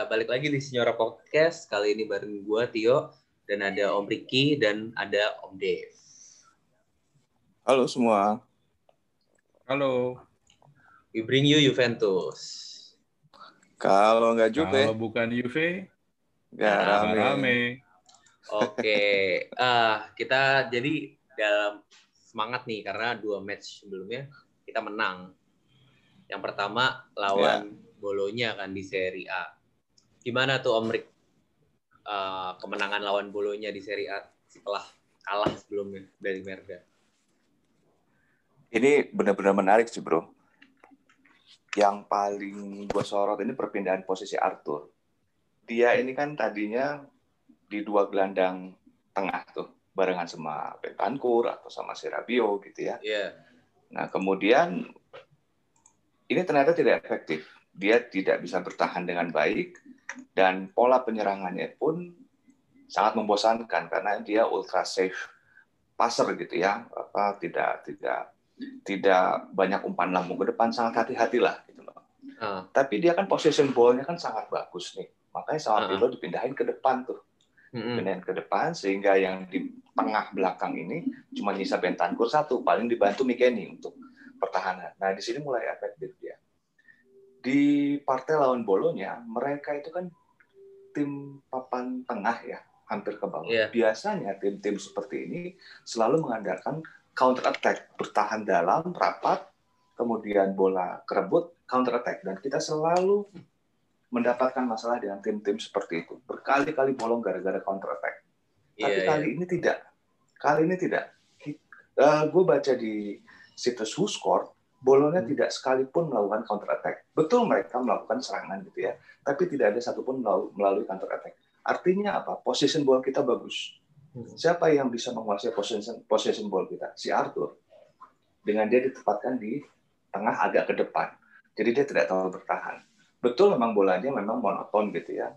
Ya, balik lagi di Signora Podcast. Kali ini bareng gue, Tio. Dan ada Om Ricky dan ada Om Dave. Halo semua. Halo. We bring you Juventus. Kalau nggak Juve, Kalau bukan Juve, nggak rame. rame. Oke, ah kita jadi dalam semangat nih karena dua match sebelumnya kita menang. Yang pertama lawan Bolonya kan di Serie A. Gimana tuh Om Rik? Ah, kemenangan lawan Bolonya di Serie A setelah kalah sebelumnya dari Merda. Ini benar-benar menarik sih bro. Yang paling gue sorot ini perpindahan posisi Arthur. Dia ini kan tadinya di dua gelandang tengah tuh, barengan sama Bentancur atau sama Serabio gitu ya. Iya. Nah kemudian ini ternyata tidak efektif. Dia tidak bisa bertahan dengan baik dan pola penyerangannya pun sangat membosankan karena dia ultra safe passer gitu ya. Apa tidak tidak tidak banyak umpan lambung ke depan sangat hati-hatilah gitu loh. Ah, Tapi dia kan possession ball-nya kan sangat bagus nih. Makanya sama Ah. Pirlo dipindahin ke depan tuh. Pindahin ke depan sehingga yang di tengah belakang ini cuma nyisa Bentancur satu, paling dibantu Mikeni untuk pertahanan. Nah, di sini mulai efektif dia. Di partai lawan Bolonya, mereka itu kan tim papan tengah ya, hampir ke bawah. Iya. Biasanya tim-tim seperti ini selalu mengandalkan counter attack, bertahan dalam, rapat, kemudian bola kerebut, counter attack dan kita selalu mendapatkan masalah dengan tim-tim seperti itu. Berkali-kali bolong gara-gara counter attack. Iya, Tapi iya. kali ini tidak. Kali ini tidak. gue baca di situs WhoScored, Bolonya Hmm. tidak sekalipun melakukan counter attack. Betul mereka melakukan serangan gitu ya, tapi tidak ada satupun melalui, counter attack. Artinya apa? Possession ball kita bagus. Hmm. Siapa yang bisa menguasai possession, possession ball kita? Si Arthur. Dengan dia ditempatkan di tengah agak ke depan. Jadi dia tidak terlalu bertahan. Betul memang bolanya memang monoton gitu ya.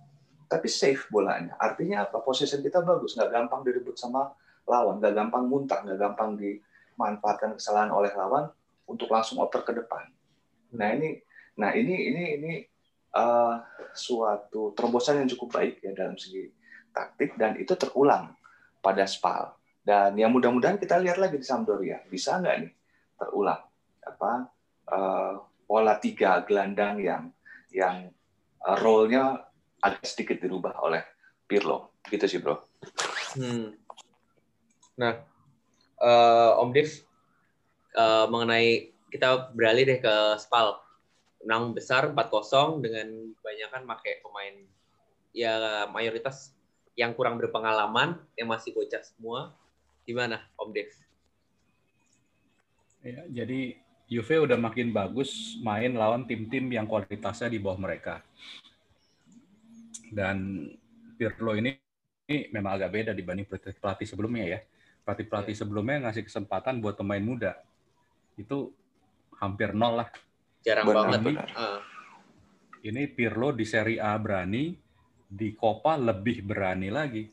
Tapi safe bolanya. Artinya apa? Possession kita bagus. Nggak gampang direbut sama lawan. Nggak gampang muntah. Nggak gampang dimanfaatkan kesalahan oleh lawan untuk langsung oper ke depan. Nah ini, nah ini ini ini uh, suatu terobosan yang cukup baik ya dalam segi taktik dan itu terulang pada Spal. Dan yang mudah-mudahan kita lihat lagi di Sampdoria bisa nggak nih terulang apa uh, pola tiga gelandang yang yang uh, role-nya agak sedikit dirubah oleh Pirlo. Gitu sih bro. Hmm. Nah, eh, Om Dev, eh, mengenai kita beralih deh ke Spal. Menang besar 4-0 dengan kebanyakan pakai pemain ya mayoritas yang kurang berpengalaman, yang masih bocah semua. Gimana, Om Dev? Ya, jadi Juve udah makin bagus main lawan tim-tim yang kualitasnya di bawah mereka. Dan Pirlo ini, ini memang agak beda dibanding pelatih sebelumnya ya. Pelatih-pelatih sebelumnya ngasih kesempatan buat pemain muda. Itu hampir nol lah. Jarang Benar, banget. benar. Ah, Ini Pirlo di Serie A berani, di Coppa lebih berani lagi.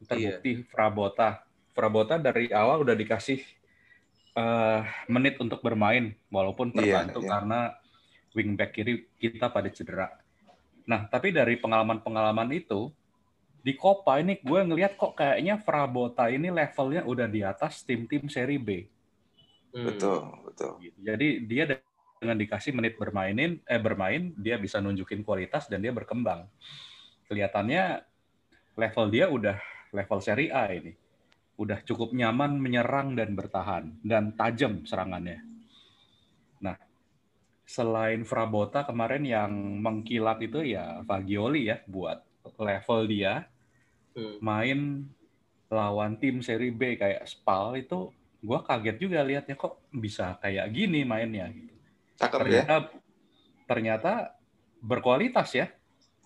Terbukti Frabota. Frabota dari awal udah dikasih eh, menit untuk bermain, walaupun Iya, terbantu iya. karena wingback kiri kita pada cedera. Nah, tapi dari pengalaman-pengalaman itu, di Coppa ini gue ngelihat kok kayaknya Frabota ini levelnya udah di atas tim-tim seri B. hmm. Betul, betul. Gitu. Jadi dia dengan dikasih menit bermainin eh bermain dia bisa nunjukin kualitas dan dia berkembang. Kelihatannya level dia udah level Serie A ini. Udah cukup nyaman menyerang dan bertahan dan tajam serangannya. Nah, selain Frabota kemarin yang mengkilat itu ya Fagioli ya buat level dia Hmm. main lawan tim seri B kayak Spal itu gua kaget juga lihatnya kok bisa kayak gini mainnya gitu. Cakep ya. Ternyata ternyata berkualitas ya.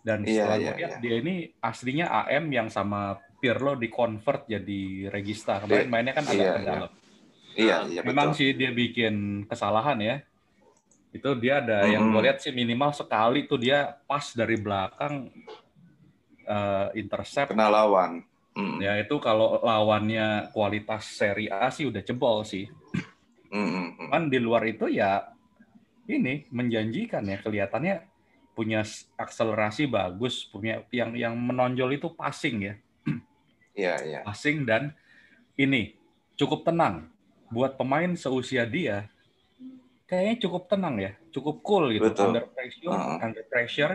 Dan Iya, setelah iya, lihat iya. dia ini aslinya AM yang sama Pirlo di convert jadi regista. Kemarin Iya, mainnya kan agak iya, ke dalam. Iya, iya Memang betul. sih dia bikin kesalahan ya. Itu dia ada yang Mhm. gue lihat sih minimal sekali tuh dia pas dari belakang eh, intercept Kena lawan. Mm, Ya itu kalau lawannya kualitas Serie A sih udah jebol sih. mm. Cuman di luar itu ya ini menjanjikan ya kelihatannya punya akselerasi bagus, punya yang yang menonjol itu passing ya. Iya, iya. Passing dan ini cukup tenang buat pemain seusia dia. Kayaknya cukup tenang ya, cukup cool gitu Betul. under pressure, Uh-uh. under pressure,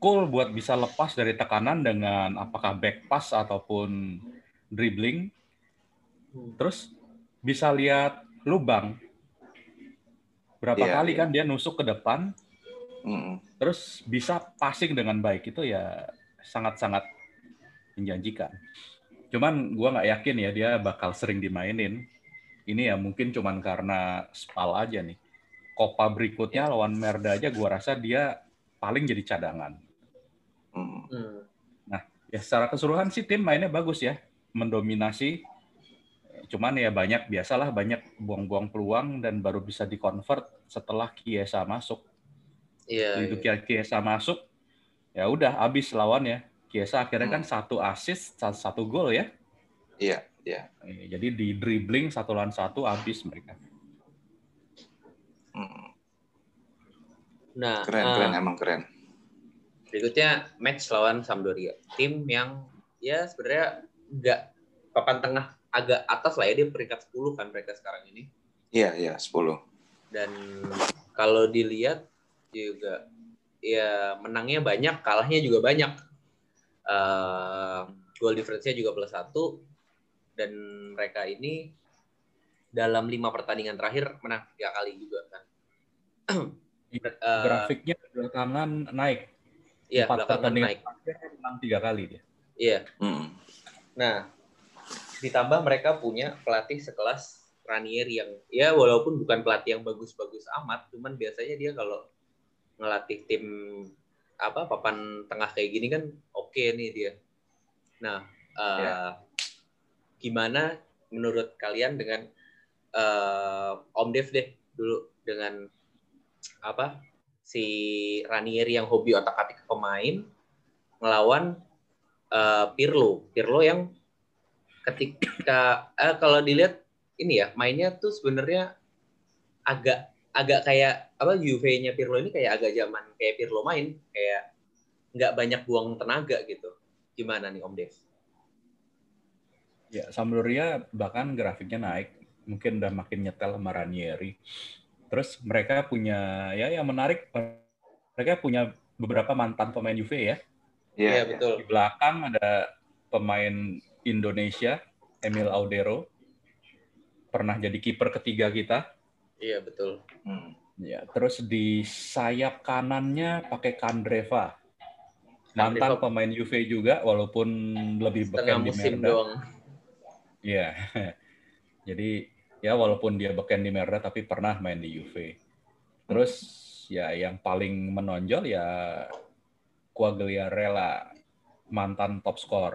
cool buat bisa lepas dari tekanan dengan apakah back pass ataupun dribbling. Hmm. Terus bisa lihat lubang. Berapa Iya, kali iya. kan dia nusuk ke depan, Mm-mm. terus bisa passing dengan baik itu ya sangat-sangat menjanjikan. Cuman gua nggak yakin ya dia bakal sering dimainin. Ini ya mungkin cuman karena spal aja nih. Copa berikutnya lawan Merda aja gua rasa dia paling jadi cadangan. Mm. Hmm. Ya secara keseluruhan sih tim mainnya bagus ya, mendominasi. Cuman ya banyak biasalah banyak buang-buang peluang dan baru bisa dikonvert setelah Kiesa masuk. Iya. Begitu iya. Kiesa masuk, ya udah habis lawannya. Kiesa akhirnya kan satu assist, sa- satu gol ya. Iya, iya. Eh, Jadi di dribbling satu lawan satu habis mereka. Mm. Nah, Keren, eh, keren, emang keren. Berikutnya match lawan Sampdoria. Tim yang ya sebenarnya nggak papan tengah agak atas lah ya dia peringkat 10 kan mereka sekarang ini. Iya, iya, 10. Dan kalau dilihat juga ya menangnya banyak, kalahnya juga banyak. Eh, goal difference-nya juga plus satu dan mereka ini dalam lima pertandingan terakhir menang tiga kali juga kan. Eh, Grafiknya belakangan naik. Iya, belakangan naik. menang tiga kali dia. Iya. Mm. Nah, ditambah mereka punya pelatih sekelas Ranieri yang ya walaupun bukan pelatih yang bagus-bagus amat, cuman biasanya dia kalau ngelatih tim apa papan tengah kayak gini kan oke nih dia. Nah, eh, Ya. gimana menurut kalian dengan eh, Om Dev deh dulu dengan apa si Ranieri yang hobi otak-atik pemain ngelawan eh, Pirlo. Pirlo yang ketika eh, kalau dilihat ini ya mainnya tuh sebenarnya agak agak kayak apa Juve-nya Pirlo ini kayak agak zaman kayak Pirlo main kayak nggak banyak buang tenaga gitu. Gimana nih Om Dev? Ya, Sampdoria bahkan grafiknya naik. Mungkin udah makin nyetel sama Ranieri. Terus mereka punya, ya yang menarik, mereka punya beberapa mantan pemain Juve ya. Iya, iya. betul. Di belakang ada pemain Indonesia, Emil Audero. Pernah jadi kiper ketiga kita. Iya betul. Mm. Ya, terus di sayap kanannya pakai Kandreva. Mantan Kandreva. pemain Juve juga, walaupun lebih beken di Merda. doang. Iya. Jadi ya walaupun dia beken di Merda tapi pernah main di Juve. Terus ya yang paling menonjol ya Quagliarella mantan top skor.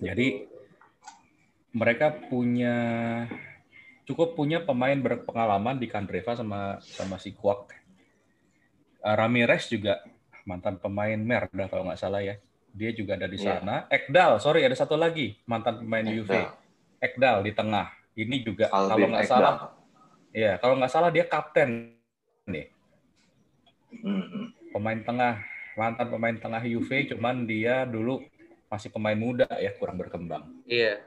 Jadi mereka punya cukup punya pemain berpengalaman di Kandreva sama sama si Kwak. Eh, Ramirez juga mantan pemain Merda kalau nggak salah ya. Dia juga ada di Iya. sana. Ekdal, sorry ada satu lagi mantan pemain Juve. Ekdal. Di tengah. Ini juga kalau Albin nggak salah, ya kalau nggak salah dia kapten nih. Mm. Pemain tengah, mantan pemain tengah Juve, cuman dia dulu masih pemain muda ya, kurang berkembang. Iya.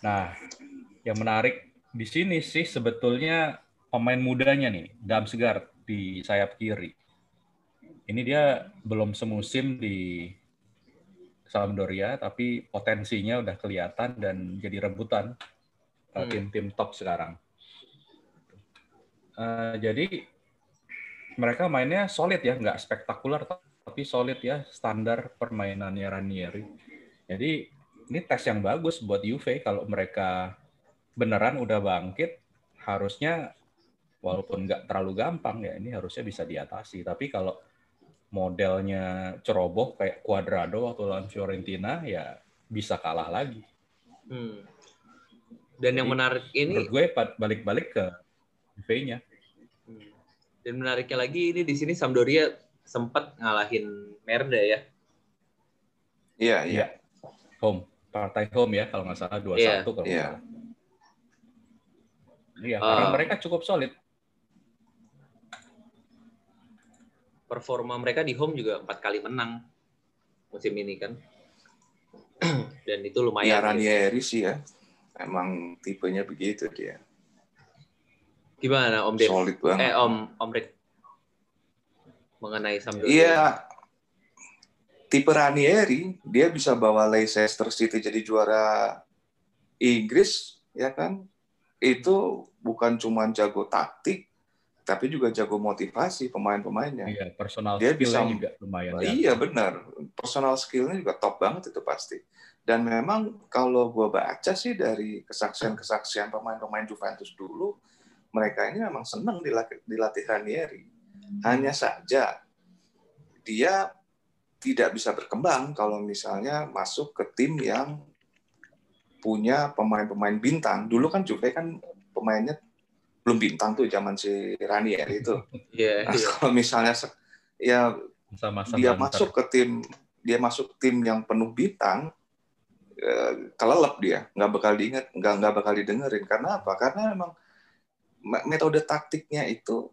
Nah, yang menarik di sini sih sebetulnya pemain mudanya nih, Damsgaard di sayap kiri. Ini dia belum semusim di Sampdoria, tapi potensinya udah kelihatan dan jadi rebutan uh, Hmm. tim-tim top sekarang. Uh, jadi mereka mainnya solid ya, nggak spektakuler, tapi solid ya, standar permainannya Ranieri. Jadi ini tes yang bagus buat Juve kalau mereka beneran udah bangkit, harusnya walaupun nggak terlalu gampang ya, ini harusnya bisa diatasi. Tapi kalau modelnya ceroboh kayak Cuadrado waktu lawan Fiorentina, ya bisa kalah lagi. Hmm. Dan yang Jadi, menarik ini Menurut gue balik-balik ke Juve-nya. Hmm. dan menariknya lagi ini di sini Sampdoria sempat ngalahin Merda ya. Iya, iya. Iya. Home, partai home ya kalau nggak salah 2-1 Iya. kalau nggak Iya. Iya, karena Ah. mereka cukup solid. Performa mereka di home juga empat kali menang musim ini kan. Dan itu lumayan. Ya Ranieri sih ya. Emang tipenya begitu dia. Gimana Om Dev? Solid banget. Eh Om Om Rick. Mengenai Sampdoria. Iya. Tipe Ranieri, dia bisa bawa Leicester City jadi juara Inggris, ya kan? Itu bukan cuma jago taktik, tapi juga jago motivasi pemain-pemainnya. Iya, personal Dia skill-nya bisa- juga lumayan. ya. Iya benar, personal skillnya juga top banget itu pasti. Dan memang kalau gue baca sih dari kesaksian-kesaksian pemain-pemain Juventus dulu, mereka ini memang senang dilatih, dilatih Ranieri. Hanya saja dia tidak bisa berkembang kalau misalnya masuk ke tim yang punya pemain-pemain bintang. Dulu kan Juve kan pemainnya belum bintang tuh zaman si Ranieri itu. Iya, Nah, iya. kalau misalnya ya Masa-masa dia banter. masuk ke tim dia masuk tim yang penuh bintang eh, kelelep dia nggak bakal diingat nggak nggak bakal didengerin karena apa karena memang me- metode taktiknya itu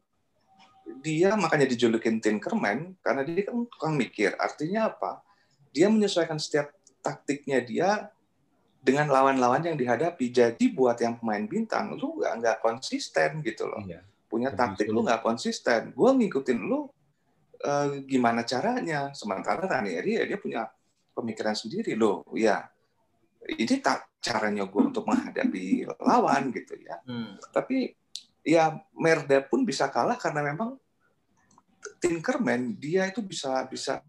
dia makanya dijulukin Tinkerman karena dia kan tukang mikir artinya apa dia menyesuaikan setiap taktiknya dia dengan lawan-lawan yang dihadapi jadi buat yang pemain bintang lu nggak nggak konsisten gitu loh Iya. punya taktik lu nggak konsisten. Gue ngikutin lu eh, gimana caranya. Sementara Ranieri ya dia punya pemikiran sendiri loh. Ya ini tak caranya gue untuk menghadapi lawan gitu ya. Hmm. Tapi ya Merda pun bisa kalah karena memang Tinkerman dia itu bisa bisa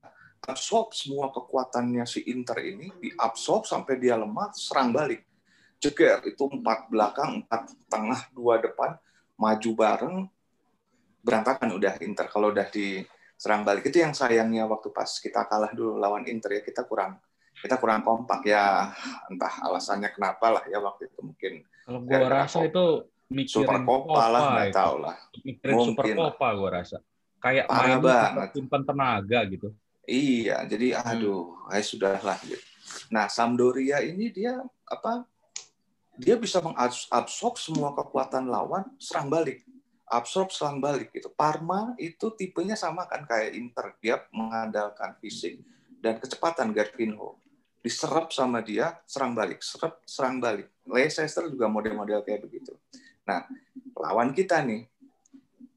absorb semua kekuatannya si Inter ini diabsorb sampai dia lemah serang balik jeger itu empat belakang empat tengah dua depan maju bareng berantakan udah Inter kalau udah diserang balik itu yang sayangnya waktu pas kita kalah dulu lawan Inter ya kita kurang kita kurang kompak ya entah alasannya kenapa lah ya waktu itu mungkin Kalau gua Gara-gara rasa itu mikirin super Copa lah nggak tahu lah Mikirin super Mungkin lah. Copa gua rasa. Kayak Parah main banget. simpan tenaga gitu. Iya, jadi aduh, eh sudahlah. Gitu. Nah, Sampdoria ini dia apa? Dia bisa mengabsorb semua kekuatan lawan, serang balik, absorb serang balik gitu. Parma itu tipenya sama kan kayak Inter, dia mengandalkan fisik dan kecepatan Garfinho. Diserap sama dia, serang balik, serap, serang balik. Leicester juga model-model kayak begitu. Nah, lawan kita nih.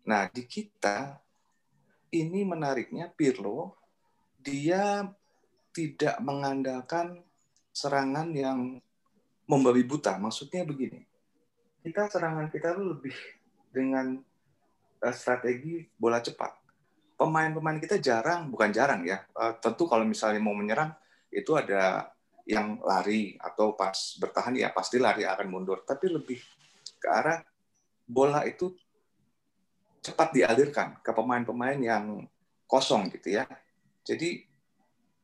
Nah, di kita ini menariknya Pirlo dia tidak mengandalkan serangan yang membabi buta. Maksudnya begini, kita serangan kita tuh lebih dengan eh, strategi bola cepat. Pemain-pemain kita jarang, bukan jarang ya. eh, tentu kalau misalnya mau menyerang itu ada yang lari atau pas bertahan ya pasti lari akan mundur. Tapi lebih ke arah bola itu cepat dialirkan ke pemain-pemain yang kosong gitu ya. Jadi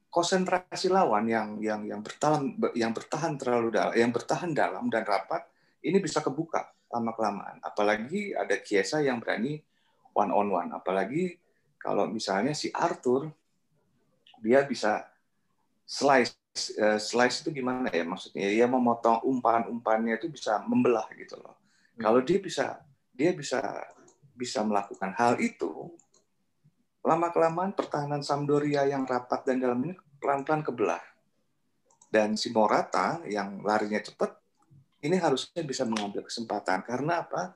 konsentrasi lawan yang yang yang bertahan yang bertahan terlalu dalam, yang bertahan dalam dan rapat ini bisa kebuka lama kelamaan. Apalagi ada Kiesa yang berani one on one. Apalagi kalau misalnya si Arthur dia bisa slice eh, slice itu gimana ya maksudnya? Dia memotong umpan-umpannya itu bisa membelah gitu loh. Kalau dia bisa dia bisa bisa melakukan hal itu, lama kelamaan pertahanan Sampdoria yang rapat dan dalam ini pelan-pelan kebelah. Dan si Morata yang larinya cepat, ini harusnya bisa mengambil kesempatan karena apa?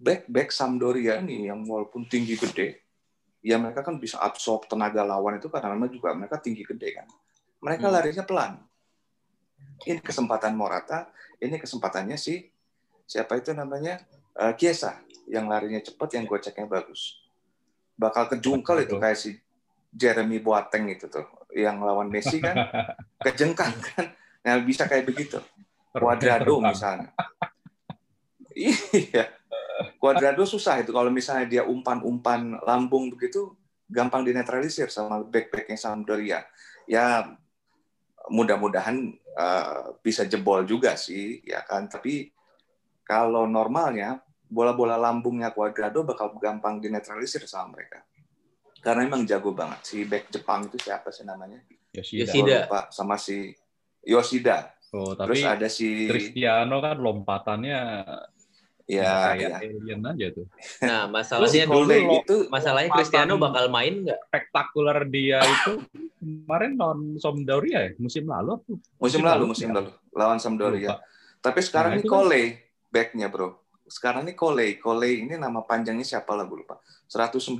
Back-back Sampdoria ini yang walaupun tinggi gede, ya mereka kan bisa absorb tenaga lawan itu karena memang juga mereka tinggi gede kan. Mereka Hmm. larinya pelan. Ini kesempatan Morata, ini kesempatannya si siapa itu namanya Eh, Kiesa yang larinya cepat, yang goceknya bagus. Bakal kejungkal itu kayak si Jeremy Boateng itu tuh, yang lawan Messi kan kejengkang kan. Nah, bisa kayak begitu. Cuadrado misalnya. iya. Cuadrado susah itu kalau misalnya dia umpan-umpan lambung begitu gampang dinetralisir sama back-backnya Sampdoria. Ya mudah-mudahan eh, bisa jebol juga sih ya kan. Tapi kalau normalnya bola-bola lambungnya Cuadrado bakal gampang dinetralisir sama mereka. Karena emang jago banget si back Jepang itu siapa sih namanya? Yoshida. Yoshida. Lupa sama si Yoshida. Oh, Terus tapi ada si Cristiano kan lompatannya Ya, kayak ya. alien aja tuh. Nah, Terus masalahnya dulu itu masalahnya Cristiano bakal main nggak? Spektakuler dia itu kemarin lawan Sampdoria ya musim lalu. apa? musim lalu, musim ya? lalu lawan Sampdoria. Lupa. Tapi sekarang Nah, ini kan- Cole backnya bro. Sekarang ini Cole. Cole ini nama panjangnya siapa lah gue lupa. 195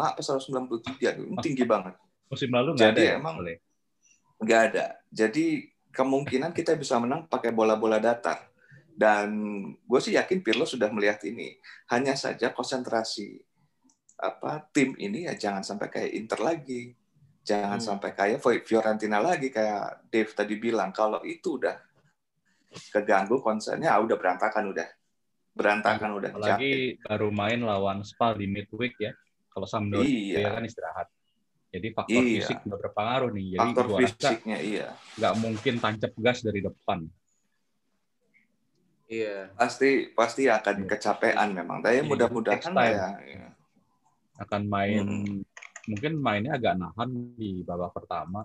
apa 193 ini tinggi banget. Musim lalu nggak Jadi ada ya. emang-. Nggak ada. Jadi kemungkinan kita bisa menang pakai bola-bola datar. Dan gue sih yakin Pirlo sudah melihat ini. Hanya saja konsentrasi apa tim ini ya jangan sampai kayak Inter lagi. Jangan Hmm. sampai kayak Fiorentina lagi kayak Dave tadi bilang. Kalau itu udah keganggu konsernya, ah, udah berantakan udah. Berantakan udah. Apalagi baru main lawan Spal di midweek ya. Kalau Sampdoria Iya. dia kan istirahat. Jadi faktor Iya. fisik juga berpengaruh nih. Jadi Faktor gua rasa fisiknya iya. nggak mungkin tancap gas dari depan. Iya. Pasti pasti akan Iya. kecapean memang. Tapi Iya, mudah-mudahan ya. ya. Akan main Hmm. mungkin mainnya agak nahan di babak pertama.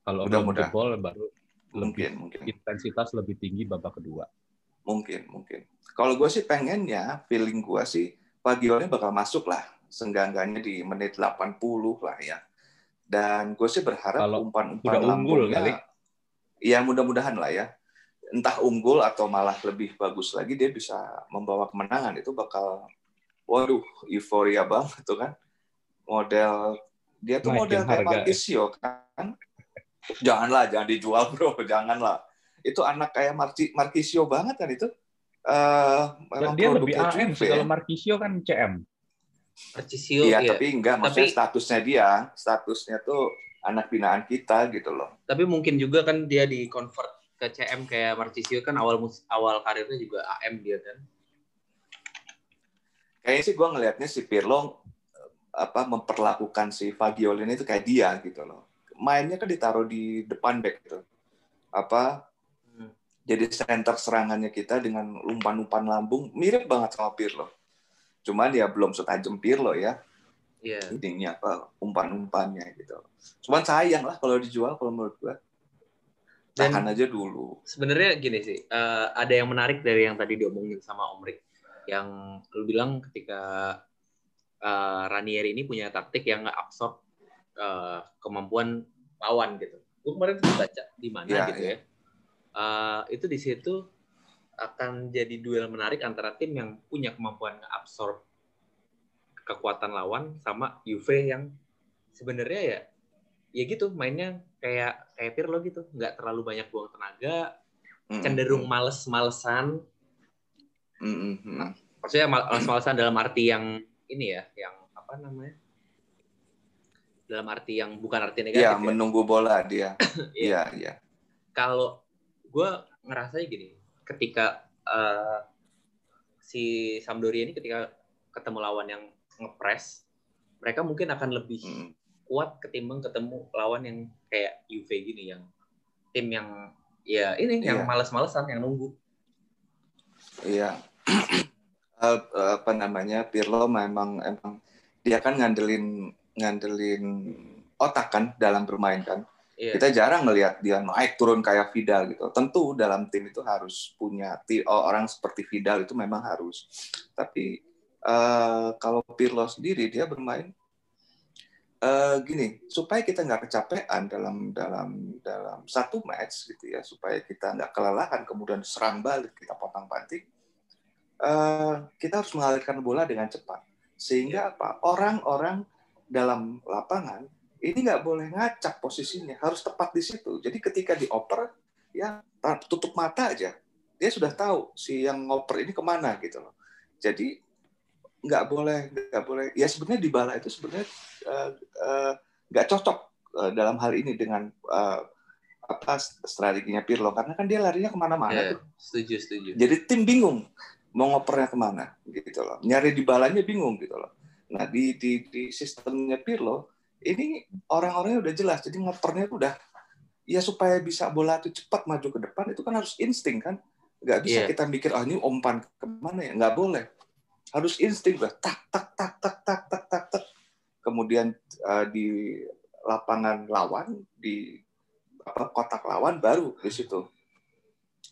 Kalau Mudah-mudahan. jebol baru lebih Mungkin, mungkin. intensitas lebih tinggi babak kedua. Mungkin, mungkin. Kalau gue sih pengennya, feeling gue sih, Pagione bakal masuk lah. Senggangganya di menit 80 lah ya. Dan gue sih berharap Kalau umpan-umpan unggul kali. ya mudah-mudahan lah ya. Entah unggul atau malah lebih bagus lagi, dia bisa membawa kemenangan. Itu bakal, waduh, euforia banget tuh kan. Model, dia tuh Naikin model kayak. Marquisio kan. Janganlah, jangan dijual bro, janganlah. Itu anak kayak Marci- Marquisio banget kan itu. Eh, Dan memang dia lebih AM. Juve. Kalau Marquisio kan CM. Marcisio Iya, iya. tapi enggak. Maksudnya Tapi- statusnya dia, statusnya tuh anak binaan kita gitu loh. Tapi mungkin juga kan dia di convert ke CM kayak Marcisio kan awal awal karirnya juga AM dia kan. Kayaknya sih gue ngelihatnya si Pirlo eh, apa memperlakukan si Fagiolini itu kayak dia gitu loh. Mainnya kan ditaruh di depan back gitu. Apa. Jadi center serangannya kita dengan umpan-umpan lambung mirip banget sama Pirlo. Cuman ya belum setajam Pirlo ya. Iya. Ininya apa umpan-umpannya gitu. Cuman sayang lah kalau dijual kalau menurut gue. Dan- Tahan aja dulu. Sebenarnya gini sih, eh, ada yang menarik dari yang tadi diomongin sama Om Rik. Yang lu bilang ketika eh, Ranieri ini punya taktik yang nggak absorb eh, kemampuan lawan gitu. Gue kemarin baca di mana Iya, gitu iya. ya. Eh, itu di situ akan jadi duel menarik antara tim yang punya kemampuan absorb kekuatan lawan sama Juve yang sebenarnya ya ya gitu mainnya kayak kayak Pirlo gitu nggak terlalu banyak buang tenaga cenderung males-malesan mm. maksudnya mal- males-malesan dalam arti yang ini ya yang apa namanya dalam arti yang bukan arti negatif Iya, ya. menunggu bola dia. Iya, iya. kalau gue ngerasanya gini ketika eh, si Sampdoria ini ketika ketemu lawan yang ngepres mereka mungkin akan lebih Mm. kuat ketimbang ketemu lawan yang kayak Juve gini yang tim yang ya ini yang Iya. males-malesan yang nunggu Iya. Eh, eh, apa namanya Pirlo memang emang dia kan ngandelin ngandelin otak kan dalam bermain kan. Iya. Kita jarang ngelihat dia naik turun kayak Vidal gitu. Tentu dalam tim itu harus punya oh, orang seperti Vidal itu memang harus. Tapi eh, kalau Pirlo sendiri dia bermain eh, gini supaya kita nggak kecapean dalam dalam dalam satu match gitu ya supaya kita nggak kelelahan kemudian serang balik kita potong panting eh, kita harus mengalirkan bola dengan cepat sehingga apa orang-orang dalam lapangan ini nggak boleh ngacak posisinya harus tepat di situ. Jadi ketika dioper ya tutup mata aja. Dia sudah tahu si yang ngoper ini ke mana gitu loh. Jadi nggak boleh nggak boleh. Ya sebenarnya di bala itu sebenarnya eh, nggak cocok eh, dalam hal ini dengan eh, apa strateginya Pirlo. Karena kan dia larinya ke mana-mana Iya, tuh. setuju setuju. Jadi tim bingung mau ngopernya ke mana gitu loh. Nyari di balanya bingung gitu loh. Nah di di, di sistemnya Pirlo ini orang-orangnya udah jelas jadi ngopernya tuh udah ya supaya bisa bola itu cepat maju ke depan itu kan harus insting kan? Nggak bisa Iya. kita mikir oh ini umpan ke mana ya? Nggak boleh. Harus insting udah tak tak tak tak tak tak tak tak. Kemudian eh, di lapangan lawan di apa kotak lawan baru di situ.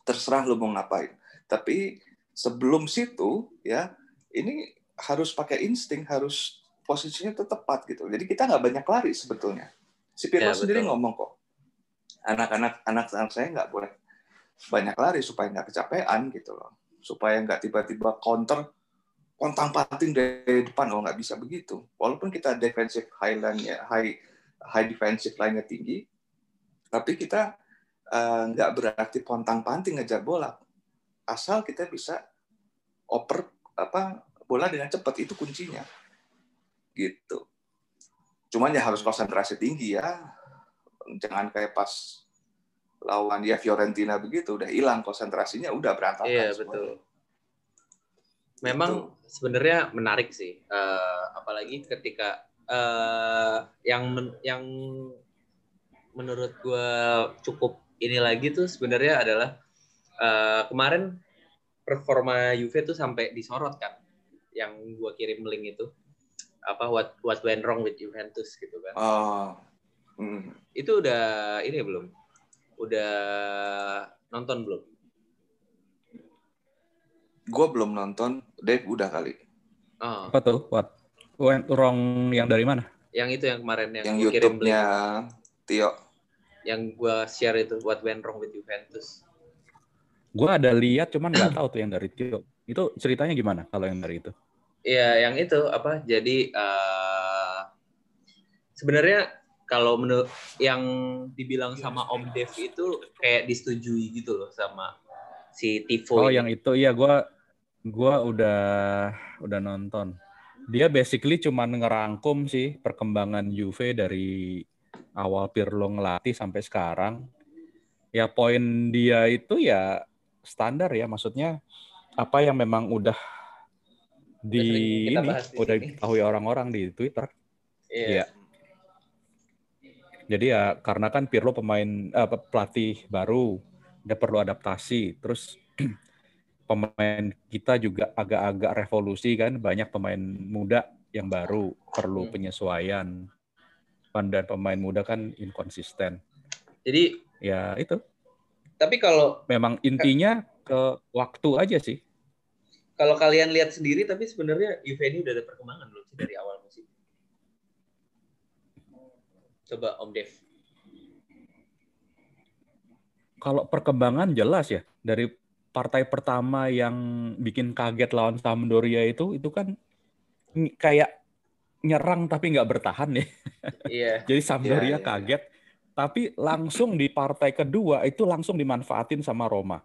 Terserah lu mau ngapain. Tapi sebelum situ ya ini harus pakai insting, harus posisinya tetap tepat gitu. Jadi kita nggak banyak lari sebetulnya. Si Pirlo Ya, sendiri betul. ngomong kok, anak-anak anak-anak saya nggak boleh banyak lari supaya nggak kecapean gitu loh, supaya nggak tiba-tiba counter kontang panting dari depan oh nggak bisa begitu. Walaupun kita defensive high line-nya high high defensive line-nya tinggi, tapi kita nggak berarti pontang panting ngejar bola. Asal kita bisa oper apa bola dengan cepat itu kuncinya. Gitu. Cuman ya harus konsentrasi tinggi ya. Jangan kayak pas lawan ya Fiorentina begitu udah hilang konsentrasinya udah berantakan Iya semuanya. betul. Memang sebenarnya menarik sih, Eh, apalagi ketika eh, yang men- yang menurut gue cukup ini lagi tuh sebenarnya adalah eh, kemarin performa Juve tuh sampai disorot kan, yang gue kirim link itu apa what what went wrong with Juventus gitu kan. Oh. Hmm. Itu udah ini belum? Udah nonton belum? Gue belum nonton, Dave udah kali. Oh, Apa tuh? What? Went wrong yang dari mana? yang itu yang kemarin yang, Yang. YouTube-nya Tio. yang gua share itu what went wrong with Juventus. Gue ada lihat, cuman nggak tahu tuh yang dari Tio. Itu ceritanya gimana kalau yang dari itu? Iya, yang itu apa? Jadi eh sebenarnya kalau menurut yang dibilang sama Om Dev itu kayak disetujui gitu loh sama si Tifo. Oh, ini. yang itu iya gua gua udah udah nonton. Dia basically cuman ngerangkum sih perkembangan Juve dari awal Pirlo ngelatih sampai sekarang. Ya poin dia itu ya standar ya, maksudnya apa yang memang udah di ini di udah diketahui orang-orang di Twitter. Iya. Iya. Jadi ya karena kan Pirlo pemain eh, pelatih baru, dia perlu adaptasi. Terus pemain kita juga agak-agak revolusi kan, banyak pemain muda yang baru perlu Hmm. penyesuaian. Dan pemain muda kan inkonsisten. Jadi Ya itu, tapi kalau memang intinya ke waktu aja sih. Kalau kalian lihat sendiri tapi sebenarnya Juve ini udah ada perkembangan belum sih dari awal musim? Coba Om Dev. Kalau perkembangan jelas ya dari partai pertama yang bikin kaget lawan Sampdoria itu itu kan kayak nyerang tapi nggak bertahan ya. Iya. Jadi Sampdoria Iya, iya, iya. kaget tapi langsung di partai kedua itu langsung dimanfaatin sama Roma.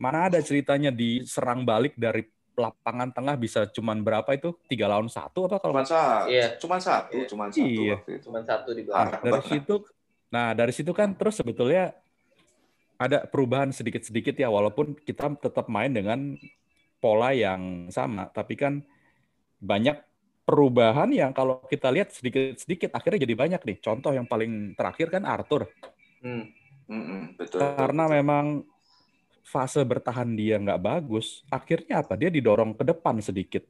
Mana ada ceritanya diserang balik dari lapangan tengah bisa cuman berapa itu tiga lawan satu apa kalau Cuman satu, Iya. cuman satu, Iya. cuman satu Iya. waktu itu. Cuman satu di Ah, belakang. dari banget. situ nah dari situ kan terus sebetulnya ada perubahan sedikit-sedikit ya walaupun kita tetap main dengan pola yang sama tapi kan banyak perubahan yang kalau kita lihat sedikit-sedikit akhirnya jadi banyak nih contoh yang paling terakhir kan Arthur Hmm. Mm-mm, betul. karena betul. memang fase bertahan dia nggak bagus akhirnya apa dia didorong ke depan sedikit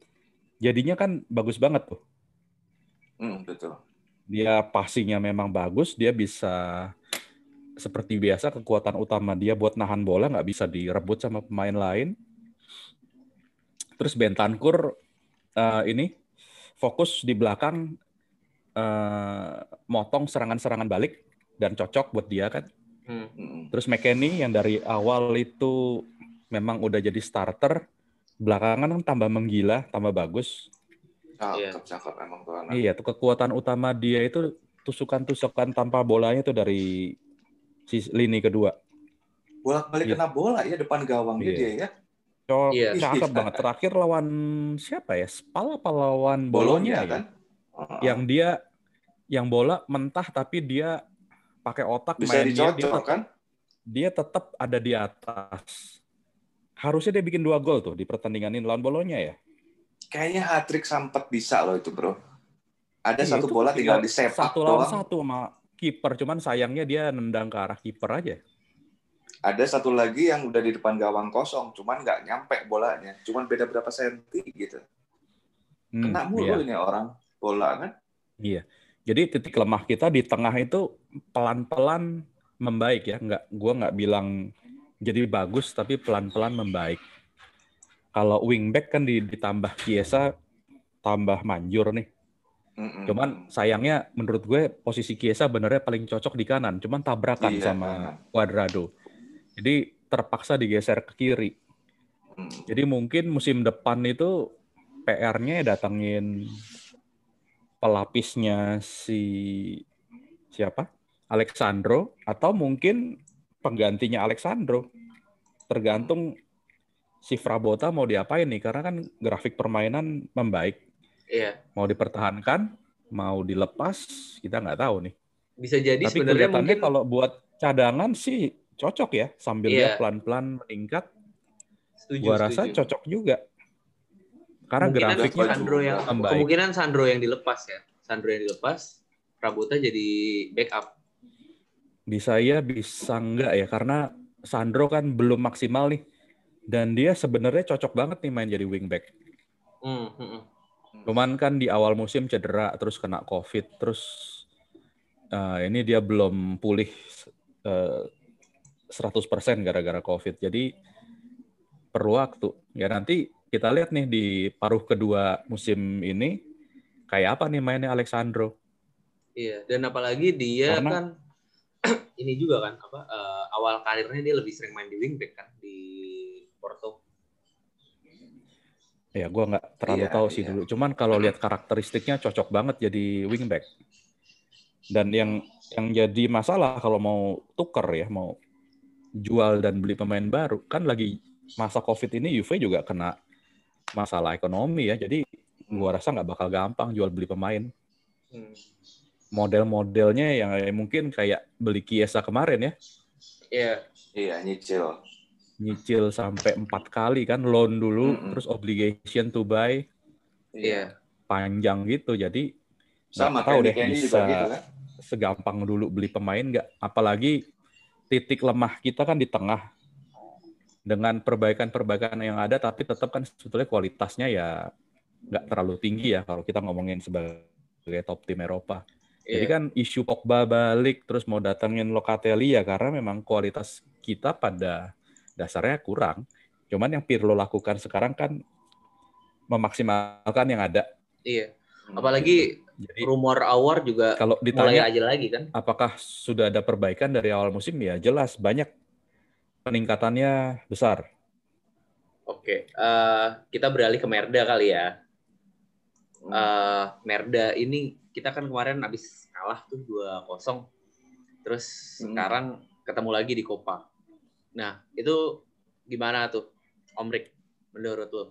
jadinya kan bagus banget tuh Mm, betul. dia passingnya memang bagus, dia bisa seperti biasa kekuatan utama dia buat nahan bola nggak bisa direbut sama pemain lain. Terus Bentancur eh, ini fokus di belakang eh, motong serangan-serangan balik dan cocok buat dia kan. Hmm. Terus McKennie yang dari awal itu memang udah jadi starter, belakangan kan tambah menggila, tambah bagus. Iya. Cakep, cakep emang tuh anak. Iya, tuh kekuatan utama dia itu tusukan-tusukan tanpa bolanya itu dari si lini kedua. Bolak-balik Iya. kena bola ya depan gawang Iya. dia ya. Cok, Iya. cakep banget. Terakhir lawan siapa ya? Spal apa lawan Bolonya, ya? kan. Heeh. Yang dia yang bola mentah tapi dia pakai otak bisa mainnya dia dicocok tetap, kan? dia tetap ada di atas. Harusnya dia bikin dua gol tuh di pertandingan ini lawan Bolonya ya. Kayaknya hat-trick sempat bisa loh itu, Bro. Ada Iya, satu bola tinggal disepak satu lawan doang. satu sama kiper, cuman sayangnya dia nendang ke arah kiper aja. Ada satu lagi yang udah di depan gawang kosong, cuman nggak nyampe bolanya. Cuman beda berapa senti gitu. Hmm, Kena iya. mulu ini orang bola kan. Iya. Jadi titik lemah kita di tengah itu pelan-pelan membaik ya. Nggak, gua nggak bilang jadi bagus, tapi pelan-pelan membaik. kalau wingback kan ditambah Kiesa tambah manjur nih. Mm-mm. Cuman sayangnya menurut gue posisi Kiesa benernya paling cocok di kanan, cuman tabrakan iya, sama Cuadrado. Jadi terpaksa digeser ke kiri. Mm. Jadi mungkin musim depan itu PR-nya datangin pelapisnya si siapa? Alexandro atau mungkin penggantinya Alexandro. Tergantung si Frabota mau diapain nih karena kan grafik permainan membaik. Iya. Mau dipertahankan, mau dilepas, kita nggak tahu nih. Bisa jadi Tapi sebenarnya mungkin kalau buat cadangan sih cocok ya sambil iya. dia pelan-pelan meningkat. Setuju, gua rasa setuju. cocok juga. Karena kemungkinan grafiknya Sandro yang membaik. kemungkinan Sandro yang dilepas ya. Sandro yang dilepas, Prabota jadi backup. Bisa ya, bisa enggak ya karena Sandro kan belum maksimal nih dan dia sebenarnya cocok banget nih main jadi wingback. Mm, mm, Cuman kan di awal musim cedera, terus kena COVID, terus uh, ini dia belum pulih uh, 100% gara-gara COVID. Jadi perlu waktu. Ya nanti kita lihat nih di paruh kedua musim ini kayak apa nih mainnya Alexandro. Iya, dan apalagi dia Karena, kan ini juga kan apa uh, awal karirnya dia lebih sering main di wingback kan di Porto. Ya, gue nggak terlalu iya, tahu sih iya. dulu. Cuman kalau lihat karakteristiknya cocok banget jadi wingback. Dan yang yang jadi masalah kalau mau tuker ya, mau jual dan beli pemain baru, kan lagi masa COVID ini Juve juga kena masalah ekonomi ya. Jadi gue rasa nggak bakal gampang jual beli pemain. Hmm. Model-modelnya yang mungkin kayak beli Kiesa kemarin ya. Iya. Iya, nyicil nyicil sampai empat kali kan loan dulu mm -hmm. terus obligation to buy iya yeah. panjang gitu jadi sama tahu deh bisa gitu, kan? segampang dulu beli pemain nggak apalagi titik lemah kita kan di tengah dengan perbaikan-perbaikan yang ada tapi tetap kan sebetulnya kualitasnya ya nggak terlalu tinggi ya kalau kita ngomongin sebagai top tim Eropa. Yeah. Jadi kan isu Pogba balik terus mau datangin Locatelli ya karena memang kualitas kita pada dasarnya kurang. Cuman yang Pirlo lakukan sekarang kan memaksimalkan yang ada. Iya. Apalagi Jadi, rumor awar juga kalau ditanya, mulai aja lagi kan. Apakah sudah ada perbaikan dari awal musim? Ya jelas banyak peningkatannya besar. Oke, uh, kita beralih ke Merda kali ya. Uh, Merda ini kita kan kemarin habis kalah tuh 2-0. Terus hmm. sekarang ketemu lagi di Copa. Nah, itu gimana tuh, Om Rick, menurut lo?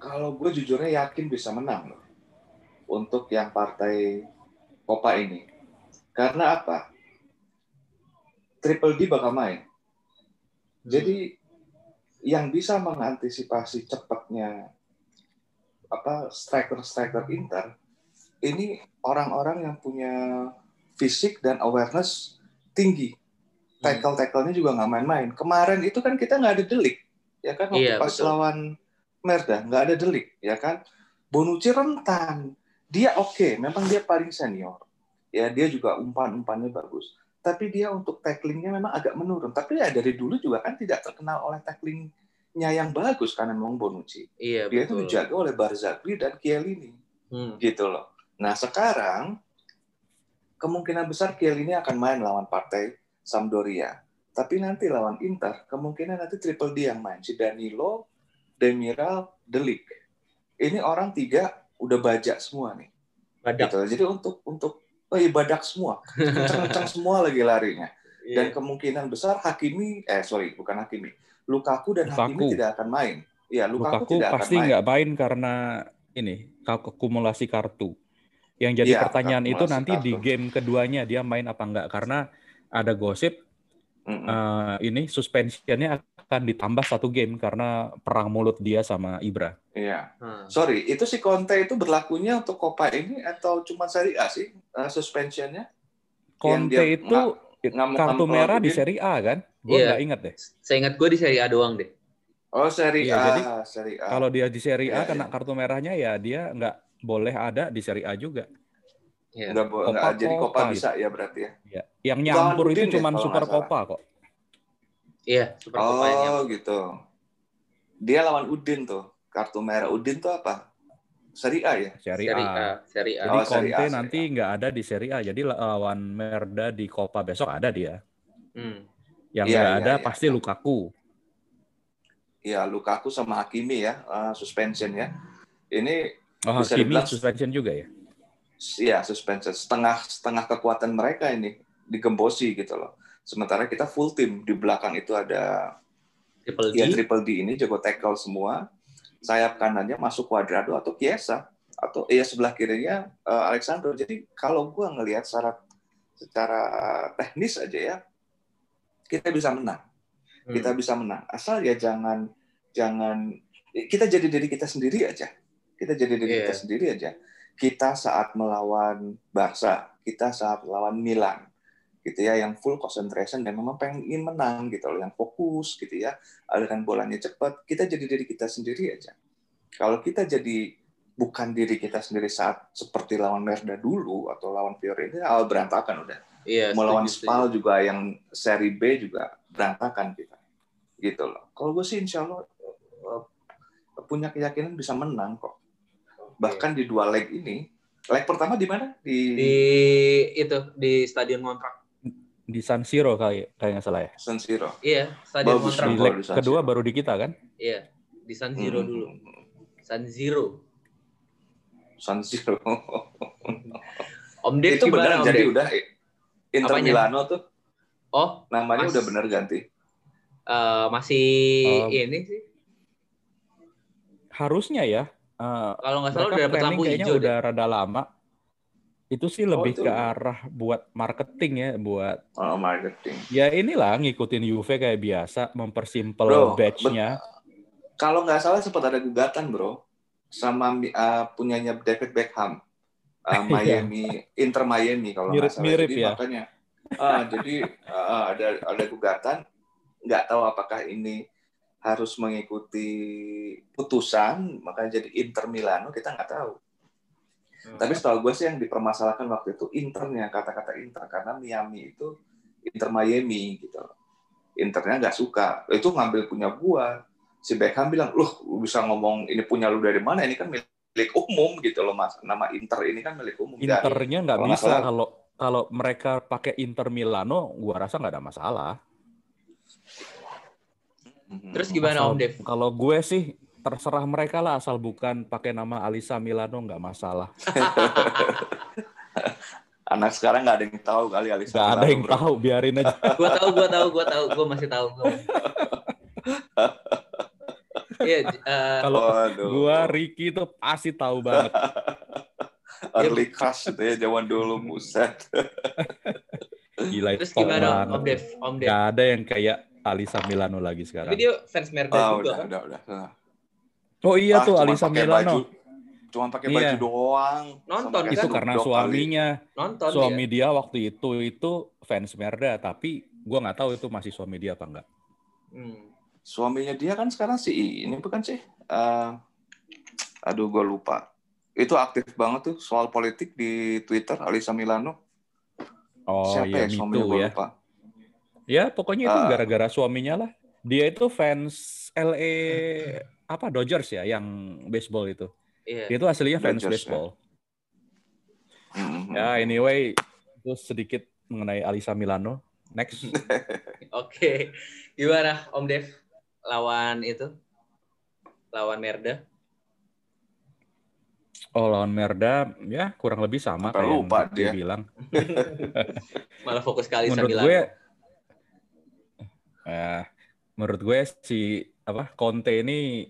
Kalau gue jujurnya yakin bisa menang loh untuk yang partai Copa ini. Karena apa? Triple D bakal main. Jadi yang bisa mengantisipasi cepatnya apa striker-striker Inter ini orang-orang yang punya fisik dan awareness tinggi tackle-tacklenya juga nggak main-main. Kemarin itu kan kita nggak ada delik, ya kan waktu iya, pas betul. lawan Merda nggak ada delik, ya kan. Bonucci rentan, dia oke, okay, memang dia paling senior, ya dia juga umpan-umpannya bagus. Tapi dia untuk tacklingnya memang agak menurun. Tapi ya dari dulu juga kan tidak terkenal oleh tacklingnya yang bagus karena memang Bonucci. Iya, dia betul. itu dijaga oleh Barzagli dan Chiellini, hmm. gitu loh. Nah sekarang kemungkinan besar Chiellini akan main lawan partai Sampdoria. Tapi nanti lawan Inter, kemungkinan nanti triple D yang main. Si Danilo, Demiral, Delik. Ini orang tiga udah bajak semua nih. Badak. Gitu. Jadi untuk untuk oh iya badak semua, kencang-kencang semua lagi larinya. Iya. Dan kemungkinan besar Hakimi, eh sorry bukan Hakimi, Lukaku dan Lukaku. Hakimi tidak akan main. Iya, Lukaku, Lukaku tidak pasti nggak main karena ini akumulasi kartu. Yang jadi ya, pertanyaan itu nanti kartu. di game keduanya dia main apa enggak karena ada gosip mm uh, ini suspensionnya akan ditambah satu game karena perang mulut dia sama Ibra. Iya. Hmm. Sorry, itu si Conte itu berlakunya untuk Copa ini atau cuma Serie A sih uh, suspensionnya? Conte dia itu ngamuk, kartu merah di Serie A kan? Gue yeah. nggak ingat deh. Saya ingat gue di Serie A doang deh. Oh Serie iya, A. Jadi, Serie A. Kalau dia di Serie A yeah, kena yeah. kartu merahnya ya dia nggak boleh ada di Serie A juga. Ya. Enggak, Kopa, enggak jadi Copa gitu. bisa ya berarti ya. ya. Yang nyampur itu cuma Super Copa kok. Iya, Super oh, Copa yang gitu. dia lawan Udin tuh. Kartu merah Udin tuh apa? Serie A ya? Seri A. A, Seri A. Jadi Oh, Conte nanti nggak ada di Serie A. Jadi lawan Merda di Copa besok ada dia. Hmm. Yang Iya, nggak iya, ada iya. pasti Lukaku. Ya, Lukaku sama Hakimi ya, eh, suspension ya. Ini Oh, Bisa Hakimi dibilang- suspension juga ya. Ya suspension setengah setengah kekuatan mereka ini digembosi gitu loh. Sementara kita full tim di belakang itu ada Triple D. ya triple D ini jago tackle semua. Sayap kanannya masuk Cuadrado atau Chiesa atau ya sebelah kirinya eh, Alexandro. Jadi kalau gua ngelihat secara secara teknis aja ya kita bisa menang. Hmm. Kita bisa menang. Asal ya jangan jangan kita jadi diri kita sendiri aja. Kita jadi diri Iya. kita sendiri aja. Kita saat melawan Barca, kita saat melawan Milan, gitu ya, yang full concentration dan memang pengen menang gitu loh, yang fokus gitu ya, aliran bolanya cepat. Kita jadi diri kita sendiri aja. Kalau kita jadi bukan diri kita sendiri saat seperti lawan Merda dulu atau lawan Fiorentina, awal berantakan udah Iya, melawan Spal juga yang seri B juga berantakan kita gitu loh kalau gue sih insya Allah eh, punya keyakinan bisa menang kok bahkan di dua leg ini leg pertama di mana di, di itu di Stadion Montrak. Di San Siro kayak kayak nggak salah ya. San Siro Iya, Stadion Bagus Montrak. Di leg di kedua baru di kita kan. Iya, di San Siro Hmm. dulu. San Siro. San Siro Om Dev itu benar jadi udah Inter Apanya? Milano tuh Oh, namanya Mas- udah benar ganti eh, masih Oh. ini sih. Harusnya ya. Eh, Kalau nggak salah udah dapat lampu hijau udah deh. rada lama. Itu sih Oh, lebih itu ke arah buat marketing ya, buat oh, marketing ya inilah ngikutin Juve kayak biasa, mempersimpel batch-nya. kalau nggak salah sempat ada gugatan bro sama uh, punyanya David Beckham uh, Miami Inter Miami kalau nggak salah Mirip-mirip jadi ya. makanya ah, jadi ah, ada ada gugatan nggak tahu apakah ini harus mengikuti putusan makanya jadi Inter Milano kita nggak tahu. Hmm. tapi setahu gue sih yang dipermasalahkan waktu itu Internya kata-kata Inter karena Miami itu Inter Miami gitu. Internya nggak suka. Itu ngambil punya gua. Si Beckham bilang loh lu bisa ngomong ini punya lu dari mana? Ini kan milik umum gitu loh mas. Nama Inter ini kan milik umum. Internya nggak bisa. kalau kalau mereka pakai Inter Milano, gua rasa nggak ada masalah. Terus gimana Asal- Om Dev? Kalau gue sih terserah mereka lah asal bukan pakai nama Alisa Milano nggak masalah. anak sekarang nggak ada yang tahu kali Alisa Nggak ada yang bro. tahu, biarin aja. Gua tahu, gua tahu, gua tahu, gua masih tahu. Iya, eh, Kalau gua Ricky itu pasti tahu banget. early crush itu ya zaman dulu buset Gila terus gimana banget. Om Dev? Om Dev. Nggak ada yang kayak Alisa Milano lagi Tapi sekarang. dia fans Merda ah, juga udah, kan? udah udah udah Oh iya Ah, tuh cuman Alisa Milano. baju cuma pakai baju Iya. doang Nonton kan? Itu karena suaminya, Nonton suami dia. dia waktu itu itu fans Merda, tapi gua nggak tahu itu masih suami dia apa enggak. Hmm. suaminya dia kan sekarang si ini bukan sih Eh, aduh gue lupa itu aktif banget tuh soal politik di Twitter Alisa Milano Oh siapa iya, ya suaminya gue ya. lupa Ya pokoknya itu Ah. gara-gara suaminya lah. Dia itu fans LA apa Dodgers ya, yang baseball itu. Iya. Dia itu aslinya fans Dodgers, ya. baseball. Mhm. Ya anyway, itu sedikit mengenai Alisa Milano. Next. Oke. Gimana Om Dev lawan itu? Lawan Merda? Oh lawan Merda, ya kurang lebih sama Sampai kayak yang lupa Ricky dia. bilang. Malah fokus kali menurut Milano. gue, eh, menurut gue si apa Conte ini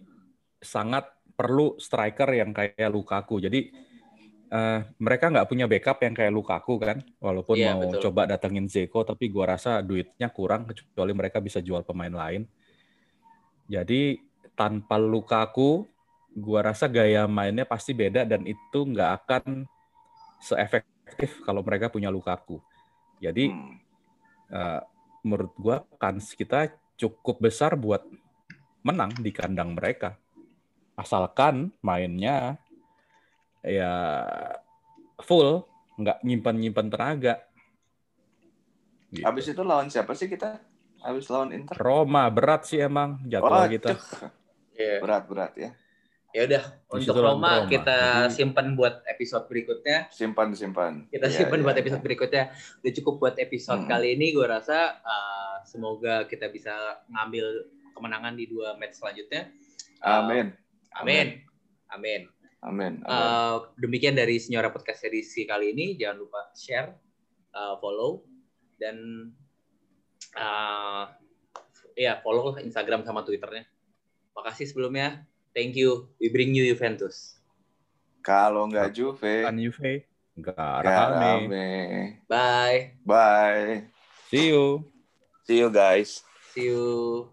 sangat perlu striker yang kayak Lukaku. Jadi eh, mereka nggak punya backup yang kayak Lukaku kan, walaupun Iya, mau betul. coba datengin Zeko, tapi gua rasa duitnya kurang kecuali mereka bisa jual pemain lain. Jadi tanpa Lukaku, gua rasa gaya mainnya pasti beda dan itu nggak akan seefektif kalau mereka punya Lukaku. Jadi Hmm. eh, menurut gua kans kita cukup besar buat menang di kandang mereka. Asalkan mainnya ya full, nggak nyimpan-nyimpan tenaga. Gitu. Habis itu lawan siapa sih kita? Habis lawan Inter. Roma berat sih emang jadwal kita. Waduh. Iya. Berat berat ya. Ya udah, Di untuk Roma Roma. kita Jadi- simpan buat episode berikutnya. Simpan simpan. Kita Iya, simpan iya, buat iya. episode berikutnya. Udah cukup buat episode Hmm. kali ini. Gue rasa uh, semoga kita bisa ngambil kemenangan di dua match selanjutnya. Uh, Amin. Amin. Amin. Amin. Amin. Uh, demikian dari Senyora Podcast edisi kali ini. Jangan lupa share, uh, follow, dan uh, ya follow Instagram sama Twitternya. Makasih sebelumnya. Thank you. We bring you Juventus. Kalau nggak Juve, Kan Juve. Enggak nggak rame. rame. Bye. Bye. See you. See you guys. See you.